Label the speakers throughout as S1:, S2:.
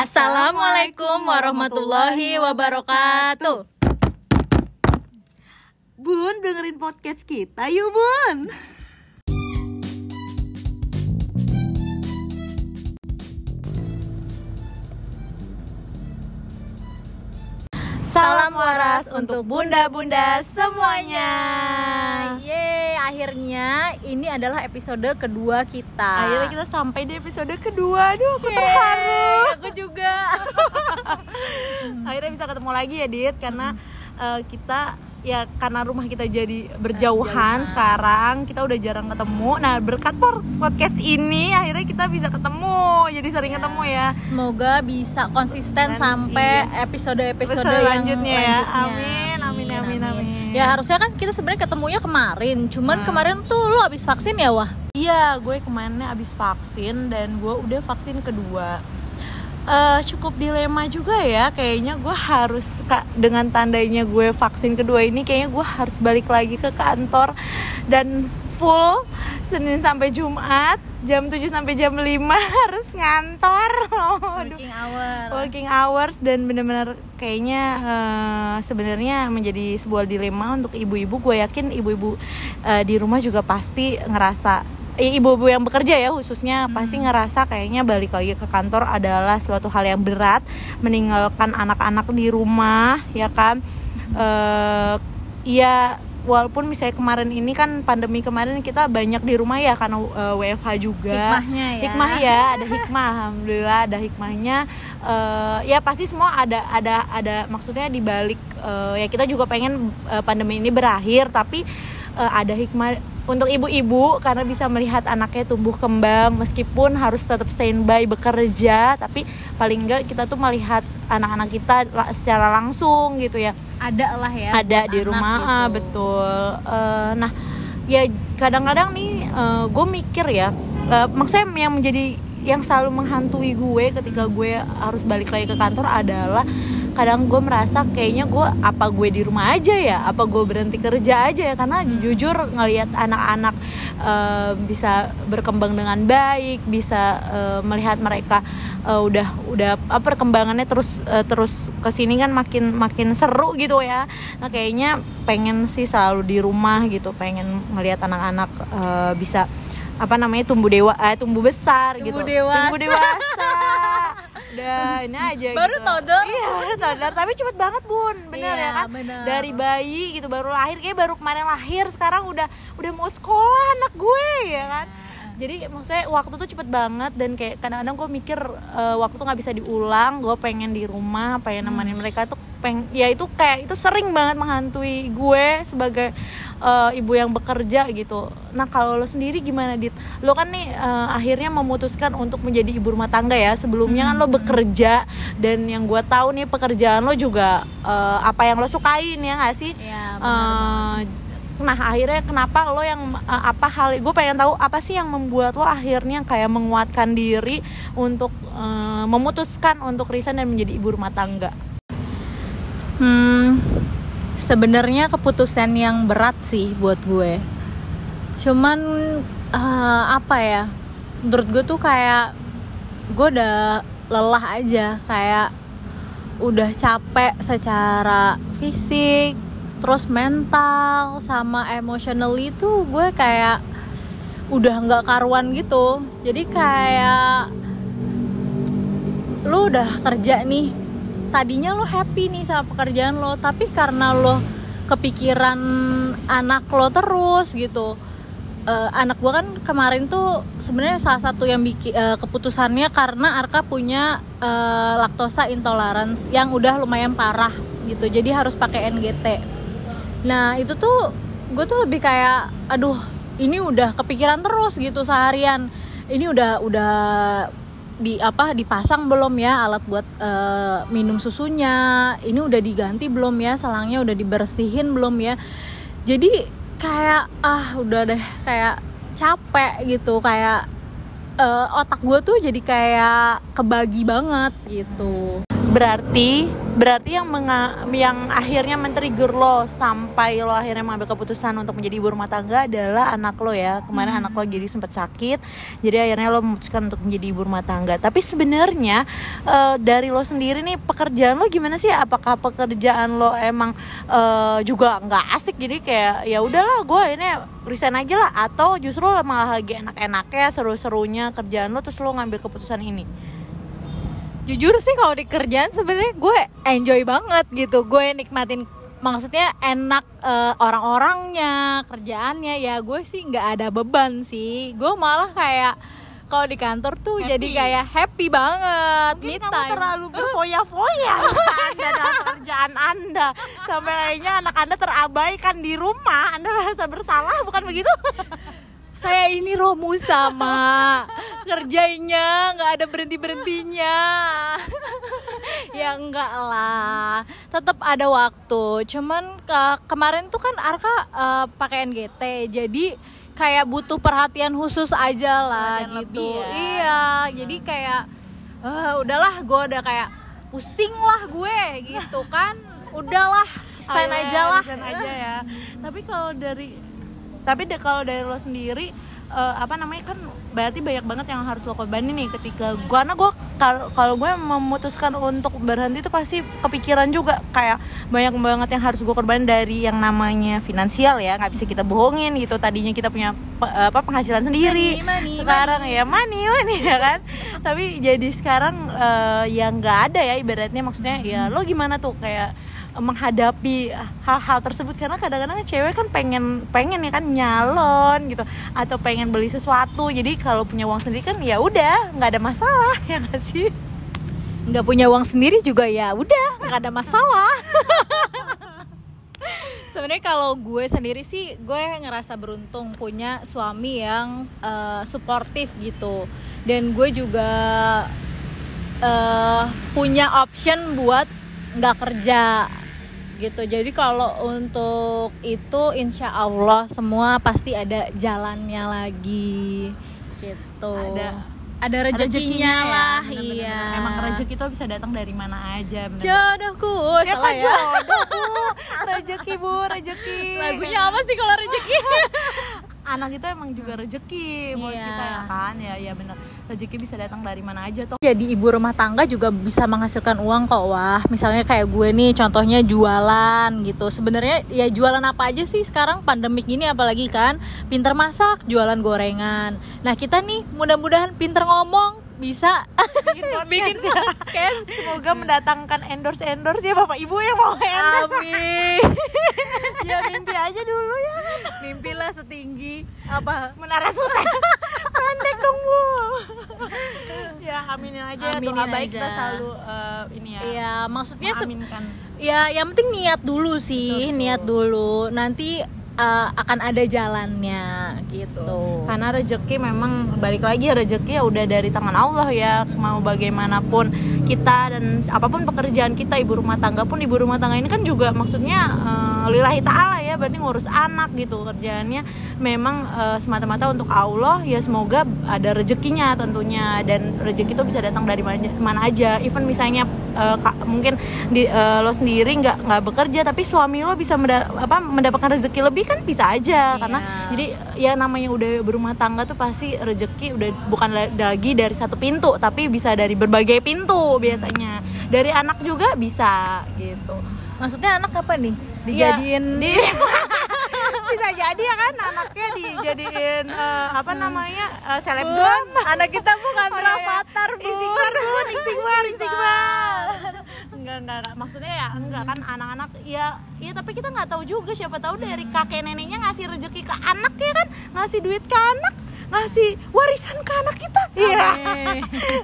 S1: Assalamualaikum warahmatullahi wabarakatuh.
S2: Bun, dengerin podcast kita yuk Bun
S1: Salam waras untuk bunda-bunda semuanya. Yeay, akhirnya ini adalah episode kedua kita.
S2: Akhirnya kita sampai di episode kedua Aduh aku
S1: Yeay,
S2: terharu
S1: Aku juga.
S2: Akhirnya bisa ketemu lagi ya Dit Karena eh, kita ya karena rumah kita jadi berjauhan sekarang kita udah jarang ketemu nah berkat podcast ini akhirnya kita bisa ketemu jadi sering
S1: Ya.
S2: ketemu ya
S1: Semoga bisa konsisten
S2: Dan
S1: sampai
S2: yes.
S1: episode-episode
S2: Episode
S1: yang
S2: selanjutnya ya.
S1: selanjutnya.
S2: Amin, amin, amin, amin.
S1: Ya harusnya kan kita sebenarnya ketemunya kemarin, cuman
S2: Nah.
S1: kemarin tuh lu habis vaksin ya wah.
S2: Iya, gue kemarinnya abis vaksin dan gue udah vaksin kedua. Eh, cukup dilema juga ya, kayaknya gue harus kak dengan tandanya gue vaksin kedua ini, kayaknya gue harus balik lagi ke kantor dan full Senin sampai Jumat jam 7 sampai jam 5 harus ngantor.
S1: Working hour.
S2: working hours dan benar-benar kayaknya eh, sebenarnya menjadi sebuah dilema untuk ibu-ibu gue yakin ibu-ibu eh, di rumah juga pasti ngerasa ibu-ibu yang bekerja ya khususnya pasti ngerasa kayaknya balik lagi ke kantor adalah suatu hal yang berat. Meninggalkan anak-anak di rumah ya kan? Ya walaupun misalnya kemarin ini kan pandemi kemarin kita banyak di rumah ya karena eh, WFH juga.
S1: Hikmahnya ya.
S2: hikmah ya ada hikmah alhamdulillah ada hikmahnya. Eh, ya pasti semua ada ada ada maksudnya di balik eh, ya kita juga pengen pandemi ini berakhir tapi eh, ada hikmah untuk ibu-ibu karena bisa melihat anaknya tumbuh kembang meskipun harus tetap standby bekerja tapi paling enggak kita tuh melihat anak-anak kita secara langsung gitu ya
S1: Ada lah ya.
S2: ada di rumah
S1: gitu.
S2: ah, betul Eh, nah ya kadang-kadang nih gue mikir ya eh, maksudnya yang menjadi yang selalu menghantui gue ketika gue harus balik lagi ke kantor adalah kadang gue merasa kayaknya gue apa gue di rumah aja ya? Apa gue berhenti kerja aja ya? Karena jujur ngelihat anak-anak eh, bisa berkembang dengan baik bisa eh, melihat mereka eh, udah udah apa perkembangannya terus eh, terus ke sini kan makin makin seru gitu ya. Nah kayaknya pengen sih selalu di rumah gitu pengen ngelihat anak-anak eh, bisa apa namanya tumbuh dewa eh tumbuh besar
S1: Tumbuh
S2: gitu.
S1: dewasa.
S2: tumbuh dewasa udah ini aja
S1: Baru
S2: gitu.
S1: toddler?
S2: iya baru toddler. Tapi cepet banget bun. Bener
S1: Iya,
S2: ya kan?
S1: bener.
S2: dari bayi gitu baru lahir. Kayak baru kemarin lahir. Sekarang udah udah mau sekolah anak gue ya kan? Jadi maksudnya waktu tuh cepet banget. Dan kayak kadang-kadang gue mikir eh, waktu tuh nggak bisa diulang. Gue pengen di rumah pengen nemenin
S1: Hmm.
S2: mereka tuh peng ya itu kayak itu sering banget menghantui gue sebagai eh, ibu yang bekerja gitu. Nah kalau lo sendiri gimana dit? Lo kan nih eh, akhirnya memutuskan untuk menjadi ibu rumah tangga ya. Sebelumnya kan lo
S1: Hmm.
S2: bekerja dan yang gue tahu nih pekerjaan lo juga eh, apa yang lo sukain ya nggak sih?
S1: Benar
S2: Eh, nah akhirnya kenapa lo yang apa hal gue pengen tahu apa sih yang membuat lo akhirnya kayak menguatkan diri untuk eh, memutuskan untuk resign dan menjadi ibu rumah tangga
S1: Hmm, sebenarnya keputusan yang berat sih buat gue. Cuman eh, apa ya? Menurut gue tuh kayak gue udah lelah aja, kayak udah capek secara fisik, terus mental sama emotionally tuh gue kayak udah nggak karuan gitu. Jadi kayak lu udah kerja nih tadinya lo happy nih sama pekerjaan lo tapi karena lo kepikiran anak lo terus gitu. Eh, anak gua kan kemarin tuh sebenarnya salah satu yang bikin eh, keputusannya karena Arka punya eh, laktosa intolerance yang udah lumayan parah gitu jadi harus pakai NGT nah itu tuh gue tuh lebih kayak aduh ini udah kepikiran terus gitu seharian. Ini udah udah di apa dipasang belum ya? Alat buat eh, minum susunya. Ini udah diganti belum ya? Selangnya udah dibersihin belum ya? Jadi kayak ah udah deh. Kayak capek gitu. Kayak eh, otak gue tuh jadi kayak kebagi banget gitu
S2: berarti berarti yang menga, yang akhirnya men-trigger lo sampai lo akhirnya mengambil keputusan untuk menjadi ibu rumah tangga adalah anak lo ya. Kemarin
S1: Hmm.
S2: anak lo jadi sempat sakit jadi akhirnya lo memutuskan untuk menjadi ibu rumah tangga. Tapi sebenarnya eh, dari lo sendiri nih pekerjaan lo gimana sih? Apakah pekerjaan lo emang eh, juga nggak asik? Jadi kayak ya udahlah gue ini resign aja lah. Atau justru lo malah lagi enak-enaknya seru-serunya kerjaan lo terus lo ngambil keputusan ini
S1: jujur sih kalau di kerjaan sebenarnya gue enjoy banget gitu. Gue nikmatin maksudnya enak eh, orang-orangnya kerjaannya. Ya gue sih nggak ada beban sih. Gue malah kayak kalau di kantor tuh
S2: Happy.
S1: jadi kayak happy banget.
S2: Mungkin
S1: me
S2: kamu
S1: time.
S2: terlalu berfoya-foya Anda dalam kerjaan Anda. Sampai kayaknya anak Anda terabaikan di rumah. Anda merasa bersalah, bukan begitu?
S1: saya ini romu sama kerjanya nggak ada berhenti berhentinya ya enggak lah. Tetap ada waktu. Cuman ke- kemarin tuh kan Arka eh, pakai NGT jadi kayak butuh perhatian khusus aja lah gitu
S2: lebih ya.
S1: iya jadi kayak "Ah, udahlah gue udah kayak pusing lah gue gitu kan. Udahlah sign
S2: Ayo,
S1: aja lah.
S2: aja ya. Tapi kalau dari Tapi de- kalau dari lo sendiri eh, Apa namanya kan Berarti banyak banget yang harus lo korbanin nih Ketika Karena gue Kalau gue memutuskan untuk berhenti itu pasti kepikiran juga. Kayak banyak banget yang harus gue korbanin Dari yang namanya finansial ya nggak bisa kita bohongin gitu. Tadinya kita punya apa penghasilan sendiri.
S1: Money, money,
S2: sekarang ya money money ya kan? Tapi jadi sekarang eh, yang nggak ada ya ibaratnya. Maksudnya ya lo gimana tuh? Kayak menghadapi hal-hal tersebut. Karena kadang-kadang cewek kan pengen pengen ya kan nyalon gitu. Atau pengen beli sesuatu. Jadi kalau punya uang sendiri kan ya udah nggak ada masalah ya nggak sih?
S1: Nggak punya uang sendiri juga ya udah nggak ada masalah. Sebenarnya kalau gue sendiri sih gue ngerasa beruntung punya suami yang eh, suportif gitu. Dan gue juga eh, punya option buat nggak kerja gitu. Jadi kalau untuk itu insya Allah semua pasti ada jalannya lagi. Gitu.
S2: Ada-
S1: ada rezekinya
S2: ya,
S1: lah
S2: bener-bener.
S1: iya.
S2: Emang rezeki itu bisa datang dari mana aja bener.
S1: jodohku
S2: ya
S1: salah
S2: kan
S1: ya.
S2: jodoh bu rezeki bu rezeki.
S1: Lagunya apa sih kalau rezeki
S2: anak itu emang juga rezeki buat
S1: Iya.
S2: kita ya kan? Ya ya bener. Rezeki bisa datang dari mana aja toh.
S1: Jadi ibu rumah tangga juga bisa menghasilkan uang kok wah. Misalnya kayak gue nih contohnya jualan gitu. Sebenarnya ya jualan apa aja sih sekarang pandemik gini? Apalagi kan pinter masak jualan gorengan. Nah kita nih mudah-mudahan pinter ngomong bisa. Bikin podcast.
S2: Semoga mendatangkan endorse endorse ya bapak ibu yang mau endorse.
S1: Amin.
S2: Ya mimpi aja dulu ya.
S1: Mimpilah setinggi apa?
S2: Menara sutet pendek dong bu. Ya aminin aja
S1: Aminin
S2: doa baik
S1: aja.
S2: kita selalu eh, ini ya.
S1: Iya, maksudnya se- ya yang penting niat dulu sih,
S2: Betul, betul.
S1: niat dulu. Nanti uh, akan ada jalannya gitu.
S2: karena rezeki memang balik lagi rezeki ya udah dari tangan Allah ya mau bagaimanapun kita dan apa pun pekerjaan kita ibu rumah tangga pun ibu rumah tangga ini kan juga maksudnya eh, lillahi ta'ala ya berarti ngurus anak gitu. Kerjaannya memang eh, semata-mata untuk Allah ya semoga ada rezekinya tentunya. Dan rezeki itu bisa datang dari mana, mana aja. Even misalnya eh, ka- mungkin di, eh, lo sendiri nggak nggak bekerja tapi suami lo bisa menda- apa, mendapatkan rezeki lebih kan bisa aja. Karena
S1: Iya.
S2: jadi ya namanya udah berumah tangga tuh pasti rezeki udah bukan la- lagi dari satu pintu tapi bisa dari berbagai pintu biasanya. Dari anak juga bisa gitu.
S1: Maksudnya anak apa nih?
S2: Iya,
S1: Dijadiin.
S2: di- bisa jadi ya kan anaknya dijadiin eh, apa namanya eh, selebgram
S1: anak kita bukan
S2: Oh, iya.
S1: rapatar, Bun.
S2: Istighfar istighfar Enggak, enggak, enggak, maksudnya ya enggak kan anak-anak ya ya tapi kita nggak tahu juga siapa tahu dari kakek neneknya ngasih rezeki ke anak ya kan? Ngasih duit ke anak ngasih warisan ke anak kita. Iya.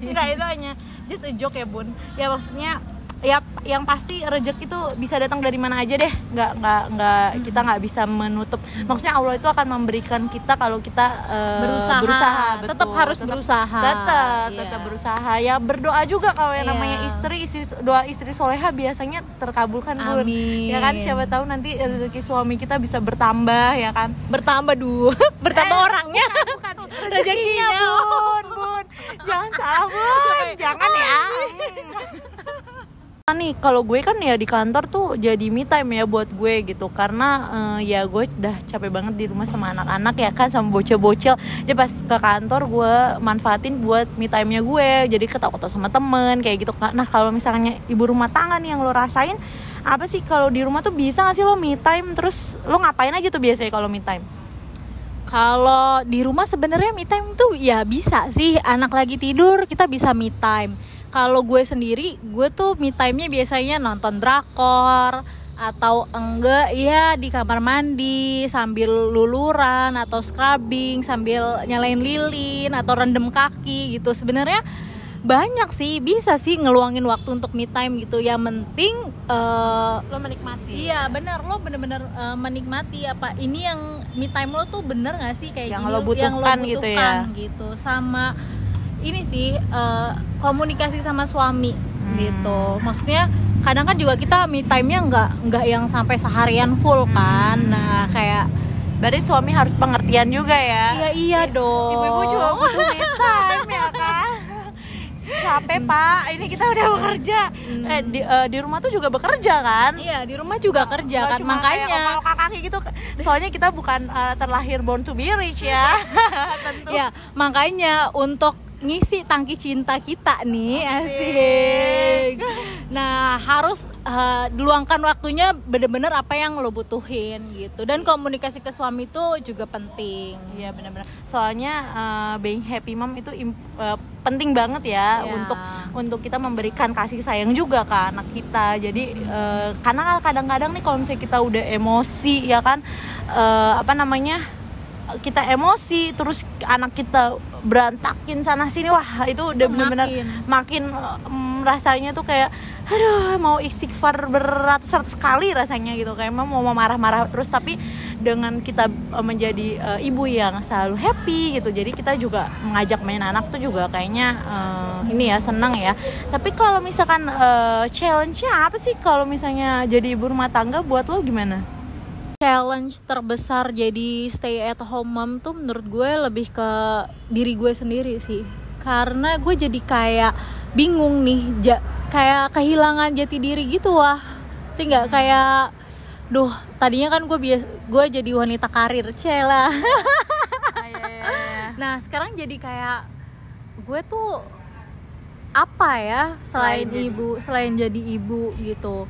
S2: Enggak itu hanya just a joke ya bun. Ya maksudnya ya yang pasti rezeki itu bisa datang dari mana aja deh. Nggak nggak nggak kita nggak bisa menutup. Maksudnya Allah itu akan memberikan kita kalau kita eh,
S1: Berusaha.
S2: berusaha
S1: Tetap harus berusaha.
S2: tetap tetap berusaha. Ya berdoa juga kalau yang
S1: Iya.
S2: namanya istri istri doa istri soleha biasanya terkabulkan bun.
S1: Amin.
S2: ya kan? Siapa tahu nanti rezeki suami kita bisa bertambah ya kan?
S1: Bertambah dulu, bertambah
S2: Eh,
S1: orangnya.
S2: bukan
S1: Rezekinya,
S2: bun bun. Jangan salah bun. Jangan ya nih kalau gue kan ya di kantor tuh jadi me time ya buat gue gitu. Karena uh, ya gue udah capek banget di rumah sama anak-anak ya kan sama bocil-bocil. Jadi pas ke kantor gue manfaatin buat me time nya gue. Jadi ketawa-ketawa sama temen kayak gitu. Nah kalau misalnya ibu rumah tangga nih yang lo rasain apa sih kalau di rumah tuh bisa gak sih lo me time? Terus lo ngapain aja tuh biasanya kalau me time?
S1: Kalau di rumah sebenarnya me time tuh ya bisa sih. Anak lagi tidur kita bisa me time kalau gue sendiri gue tuh me time-nya biasanya nonton drakor atau enggak ya di kamar mandi sambil luluran atau scrubbing sambil nyalain lilin atau rendem kaki gitu. Sebenarnya banyak sih bisa sih ngeluangin waktu untuk me time gitu. Yang penting uh,
S2: lo menikmati.
S1: iya benar lo bener-bener uh, menikmati apa ini yang me time lo tuh bener gak sih? Kayak
S2: yang
S1: gini
S2: lo butuhkan, yang lo butuhkan gitu ya.
S1: gitu. Sama ini sih uh, komunikasi sama suami hmm. gitu. Maksudnya kadang kan juga kita me time-nya nggak nggak yang sampai seharian full kan. Hmm. nah kayak
S2: berarti suami harus pengertian juga ya?
S1: Iya iya dong.
S2: ibu-ibu juga butuh me time ya kan? Capek hmm. pak. Ini kita udah bekerja. Hmm. eh di, uh, di rumah tuh juga bekerja kan?
S1: Iya di rumah juga kerja kan. cuma makanya.
S2: kaki gitu. Soalnya kita bukan uh, terlahir born to be rich ya.
S1: Tentu. ya makanya untuk ngisi tangki cinta kita nih asik. Nah harus uh, diluangkan waktunya bener-bener apa yang lo butuhin gitu dan komunikasi ke suami itu juga penting.
S2: Iya bener-bener. Soalnya uh, being happy mom itu uh, penting banget ya yeah. untuk untuk kita memberikan kasih sayang juga ke anak kita. Jadi uh, karena kadang-kadang nih kalau misalnya kita udah emosi ya kan uh, apa namanya kita emosi terus anak kita berantakin sana sini wah itu udah benar-benar makin, um, rasanya tuh kayak aduh mau istighfar beratus-ratus kali rasanya gitu. Kayak mau mau marah-marah terus tapi dengan kita uh, menjadi uh, ibu yang selalu happy gitu jadi kita juga mengajak main anak tuh juga kayaknya uh, ini ya senang ya. Tapi kalau misalkan uh, challenge-nya apa sih? Kalau misalnya jadi ibu rumah tangga buat lo gimana?
S1: Challenge terbesar jadi stay at home mom tuh menurut gue lebih ke diri gue sendiri sih. Karena gue jadi kayak bingung nih ja, kayak kehilangan jati diri gitu wah. Tinggal kayak duh tadinya kan gue bias gue jadi wanita karir cela. Ah, iya, iya, iya. nah sekarang jadi kayak gue tuh apa ya selain, selain ibu jadi. selain jadi ibu gitu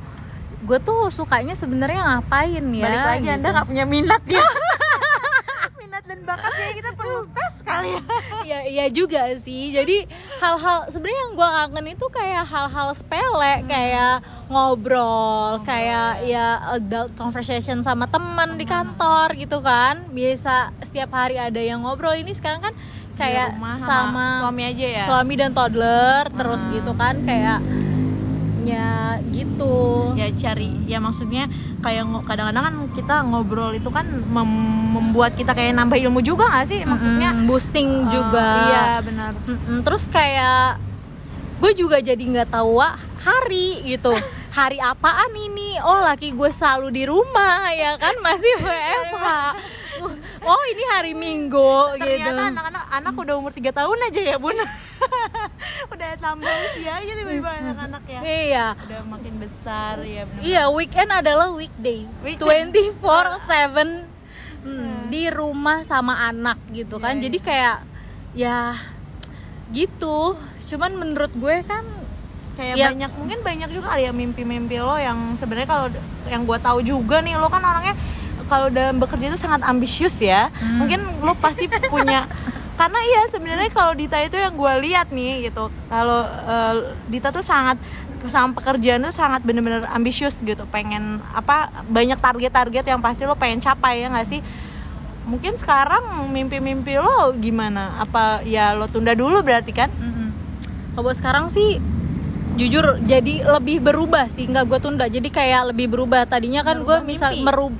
S1: gue tuh sukanya sebenarnya ngapain ya
S2: balik lagi gitu. anda nggak punya minat ya? Minat dan bakatnya kita perlu tes kali ya.
S1: Iya iya juga sih. Jadi hal-hal sebenarnya yang gue kangen itu kayak hal-hal sepele hmm. kayak ngobrol, kayak ya adult conversation sama teman hmm. di kantor gitu kan. Biasa setiap hari ada yang ngobrol. Ini sekarang kan kayak sama, sama
S2: suami aja ya?
S1: suami dan toddler terus hmm. gitu kan. Kayak ya gitu.
S2: Ya cari. Ya maksudnya kayak kadang-kadang kan kita ngobrol itu kan mem membuat kita kayak nambah ilmu juga gak sih? Maksudnya mm
S1: -hmm, boosting uh, juga.
S2: iya benar.
S1: Mm -hmm, terus kayak gue juga jadi nggak tahu hari gitu. Hari apaan ini? Oh laki gue selalu di rumah ya kan? Masih WFH. oh ini hari Minggu
S2: Ternyata gitu. anak-anak anak udah umur 3 tahun aja ya bun udah tambah usia aja tiba-tiba anak-anak ya.
S1: Iya.
S2: Udah makin besar ya
S1: bener. Iya weekend adalah weekdays. Twenty four seven hmm, di rumah sama anak gitu kan. yeah, jadi kayak ya gitu. Cuman menurut gue kan
S2: kayak ya. banyak mungkin banyak juga kali ya mimpi-mimpi lo yang sebenarnya kalau yang gue tahu juga nih lo kan orangnya kalau dalam bekerja itu sangat ambisius ya. Hmm. mungkin lo pasti punya karena iya sebenarnya kalau Dita itu yang gue lihat nih gitu. Kalau uh, Dita tuh sangat sama pekerjaan tuh sangat bener-bener ambisius gitu. Pengen apa banyak target-target yang pasti lo pengen capai ya nggak sih? Mungkin sekarang mimpi-mimpi lo gimana? Apa ya lo tunda dulu berarti kan? Mm -hmm.
S1: kalau sekarang sih jujur jadi lebih berubah sih. Nggak gue tunda. Jadi kayak lebih berubah. Tadinya kan gue misal merub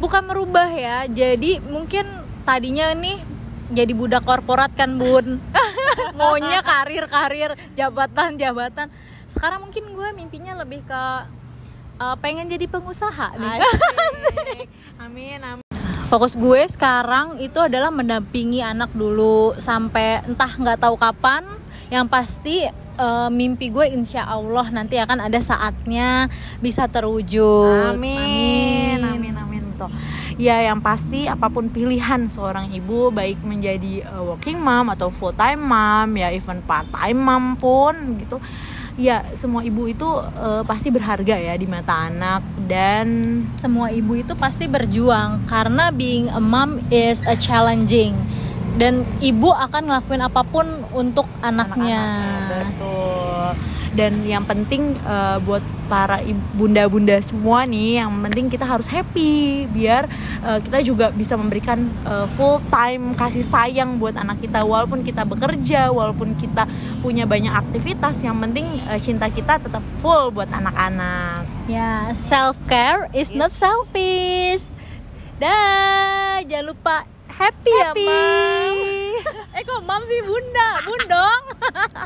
S1: bukan merubah ya. Jadi mungkin tadinya nih jadi budak korporat kan bun. Maunya karir karir jabatan jabatan sekarang mungkin gue mimpinya lebih ke uh, pengen jadi pengusaha nih.
S2: Amin amin
S1: fokus gue sekarang itu adalah mendampingi anak dulu sampai entah nggak tahu kapan. Yang pasti eh, mimpi gue insya Allah nanti akan ada saatnya bisa terwujud.
S2: Amin, amin, amin, betul. Ya, yang pasti apa pun pilihan seorang ibu, baik menjadi uh, working mom atau full time mom, ya even part time mom pun gitu. Ya, semua ibu itu uh, pasti berharga ya di mata anak dan
S1: semua ibu itu pasti berjuang karena being a mom is a challenging dan ibu akan ngelakuin apa pun untuk anaknya.
S2: anak-anaknya. Betul. Dan yang penting uh, buat para bunda-bunda semua nih, yang penting kita harus happy biar uh, kita juga bisa memberikan uh, full time kasih sayang buat anak kita walaupun kita bekerja, walaupun kita punya banyak aktivitas, yang penting uh, cinta kita tetap full buat anak-anak.
S1: Ya, self care is not selfish. Dah, jangan lupa happy,
S2: Happy.
S1: ya, Mam. eh kok Mam sih Bunda, Bundong.